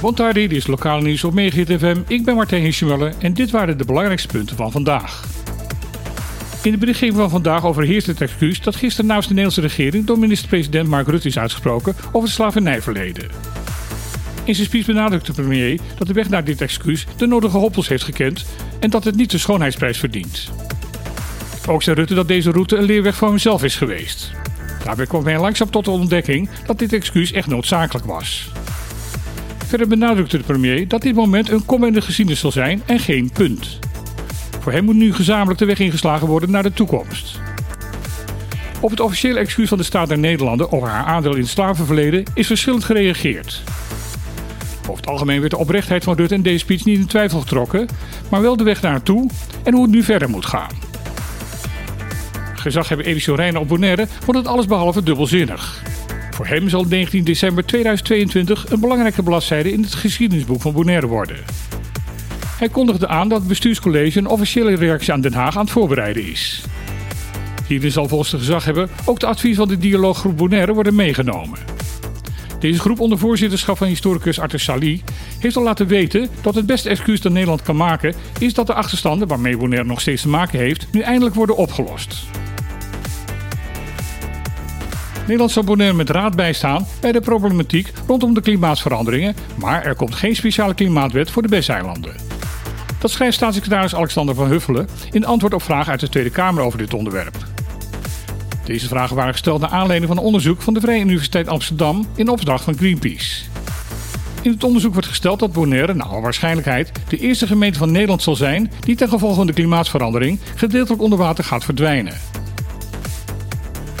Bontardi, dit is lokale nieuws op Megahit. Ik ben Martijn Hirschmuller en dit waren de belangrijkste punten van vandaag. In de berichtgeving van vandaag overheerst het excuus dat gisteren namens de Nederlandse regering door minister-president Mark Rutte is uitgesproken over het slavernijverleden. In zijn speech benadrukt de premier dat de weg naar dit excuus de nodige hoppels heeft gekend en dat het niet de schoonheidsprijs verdient. Ook zei Rutte dat deze route een leerweg voor hemzelf is geweest. Daarbij kwam hij langzaam tot de ontdekking dat dit excuus echt noodzakelijk was. Verder benadrukte de premier dat dit moment een kom geschiedenis zal zijn en geen punt. Voor hem moet nu gezamenlijk de weg ingeslagen worden naar de toekomst. Op het officiële excuus van de staat der Nederlanden over haar aandeel in het slavenverleden is verschillend gereageerd. Over het algemeen werd de oprechtheid van Rutte in deze speech niet in twijfel getrokken, maar wel de weg naartoe en hoe het nu verder moet gaan. Gezaghebber Elisio Reijnen op Bonaire vond het allesbehalve dubbelzinnig. Voor hem zal 19 december 2022 een belangrijke bladzijde in het geschiedenisboek van Bonaire worden. Hij kondigde aan dat het bestuurscollege een officiële reactie aan Den Haag aan het voorbereiden is. Hierin zal volgens de gezaghebber ook de advies van de dialooggroep Bonaire worden meegenomen. Deze groep onder voorzitterschap van historicus Arthur Sali heeft al laten weten dat het beste excuus dat Nederland kan maken is dat de achterstanden waarmee Bonaire nog steeds te maken heeft nu eindelijk worden opgelost. Nederland zal met raad bijstaan bij de problematiek rondom de klimaatsveranderingen, maar er komt geen speciale klimaatwet voor de Besseilanden. Dat schrijft staatssecretaris Alexander van Huffelen in antwoord op vragen uit de Tweede Kamer over dit onderwerp. Deze vragen waren gesteld naar aanleiding van een onderzoek van de Vrije Universiteit Amsterdam in opdracht van Greenpeace. In het onderzoek wordt gesteld dat Bonaire, naar alle waarschijnlijkheid, de eerste gemeente van Nederland zal zijn die ten gevolge van de klimaatsverandering gedeeltelijk onder water gaat verdwijnen.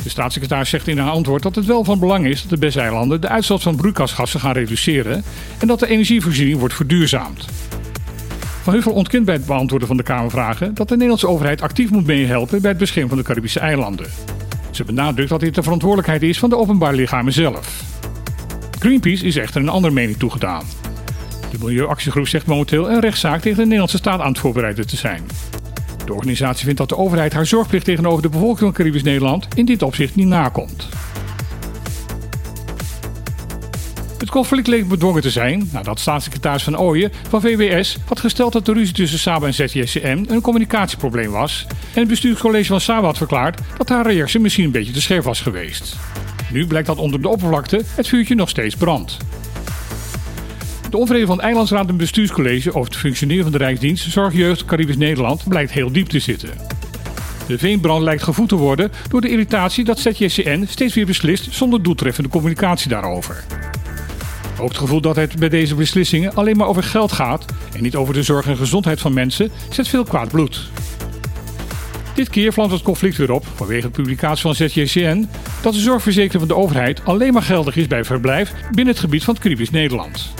De staatssecretaris zegt in haar antwoord dat het wel van belang is dat de BES-eilanden de uitstoot van broeikasgassen gaan reduceren en dat de energievoorziening wordt verduurzaamd. Van Huffel ontkent bij het beantwoorden van de Kamervragen dat de Nederlandse overheid actief moet meehelpen bij het beschermen van de Caribische eilanden. Ze benadrukt dat dit de verantwoordelijkheid is van de openbaar lichamen zelf. Greenpeace is echter een andere mening toegedaan. De Milieuactiegroep zegt momenteel een rechtszaak tegen de Nederlandse staat aan het voorbereiden te zijn. De organisatie vindt dat de overheid haar zorgplicht tegenover de bevolking van Caribisch Nederland in dit opzicht niet nakomt. Het conflict leek bedwongen te zijn nadat staatssecretaris Van Ooyen van VWS had gesteld dat de ruzie tussen Saba en ZJCM een communicatieprobleem was en het bestuurscollege van Saba had verklaard dat haar reactie misschien een beetje te scherp was geweest. Nu blijkt dat onder de oppervlakte het vuurtje nog steeds brandt. De onvrede van het Eilandsraad en bestuurscollege over het functioneren van de Rijksdienst Zorg Jeugd Caribisch Nederland blijkt heel diep te zitten. De veenbrand lijkt gevoed te worden door de irritatie dat ZJCN steeds weer beslist zonder doeltreffende communicatie daarover. Ook het gevoel dat het bij deze beslissingen alleen maar over geld gaat en niet over de zorg en gezondheid van mensen zet veel kwaad bloed. Dit keer vlamt het conflict weer op vanwege de publicatie van ZJCN dat de zorgverzekering van de overheid alleen maar geldig is bij verblijf binnen het gebied van het Caribisch Nederland.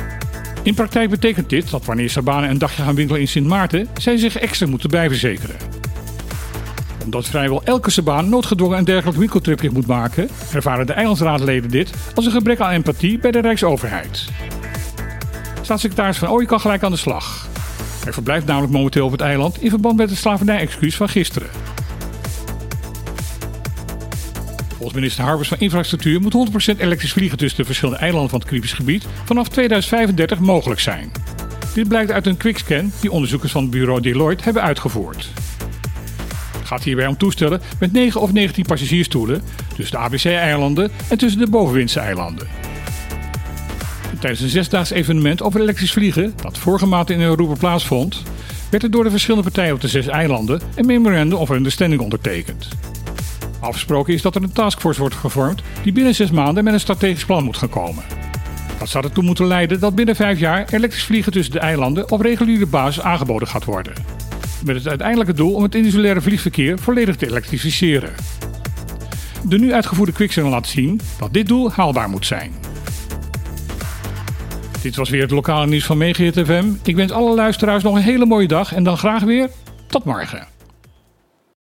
In praktijk betekent dit dat wanneer Sabanen een dagje gaan winkelen in Sint Maarten, zij zich extra moeten bijverzekeren. Omdat vrijwel elke Sabaan noodgedwongen een dergelijk winkeltripje moet maken, ervaren de eilandsraadleden dit als een gebrek aan empathie bij de Rijksoverheid. Staatssecretaris Van Ooyen kan gelijk aan de slag. Hij verblijft namelijk momenteel op het eiland in verband met het slavernij-excuus van gisteren. Volgens minister Harbers van Infrastructuur moet 100% elektrisch vliegen tussen de verschillende eilanden van het Caribisch gebied vanaf 2035 mogelijk zijn. Dit blijkt uit een quickscan die onderzoekers van het bureau Deloitte hebben uitgevoerd. Het gaat hierbij om toestellen met 9 of 19 passagiersstoelen tussen de ABC-eilanden en tussen de bovenwindse eilanden. Tijdens een zesdaags evenement over elektrisch vliegen, dat vorige maand in Europa plaatsvond, werd er door de verschillende partijen op de zes eilanden een memorandum of understanding ondertekend. Afgesproken is dat er een taskforce wordt gevormd die binnen zes maanden met een strategisch plan moet gaan komen. Dat zou ertoe moeten leiden dat binnen vijf jaar elektrisch vliegen tussen de eilanden op reguliere basis aangeboden gaat worden. Met het uiteindelijke doel om het insulaire vliegverkeer volledig te elektrificeren. De nu uitgevoerde quickscan laat zien dat dit doel haalbaar moet zijn. Dit was weer het lokale nieuws van Megahit FM. Ik wens alle luisteraars nog een hele mooie dag en dan graag weer tot morgen.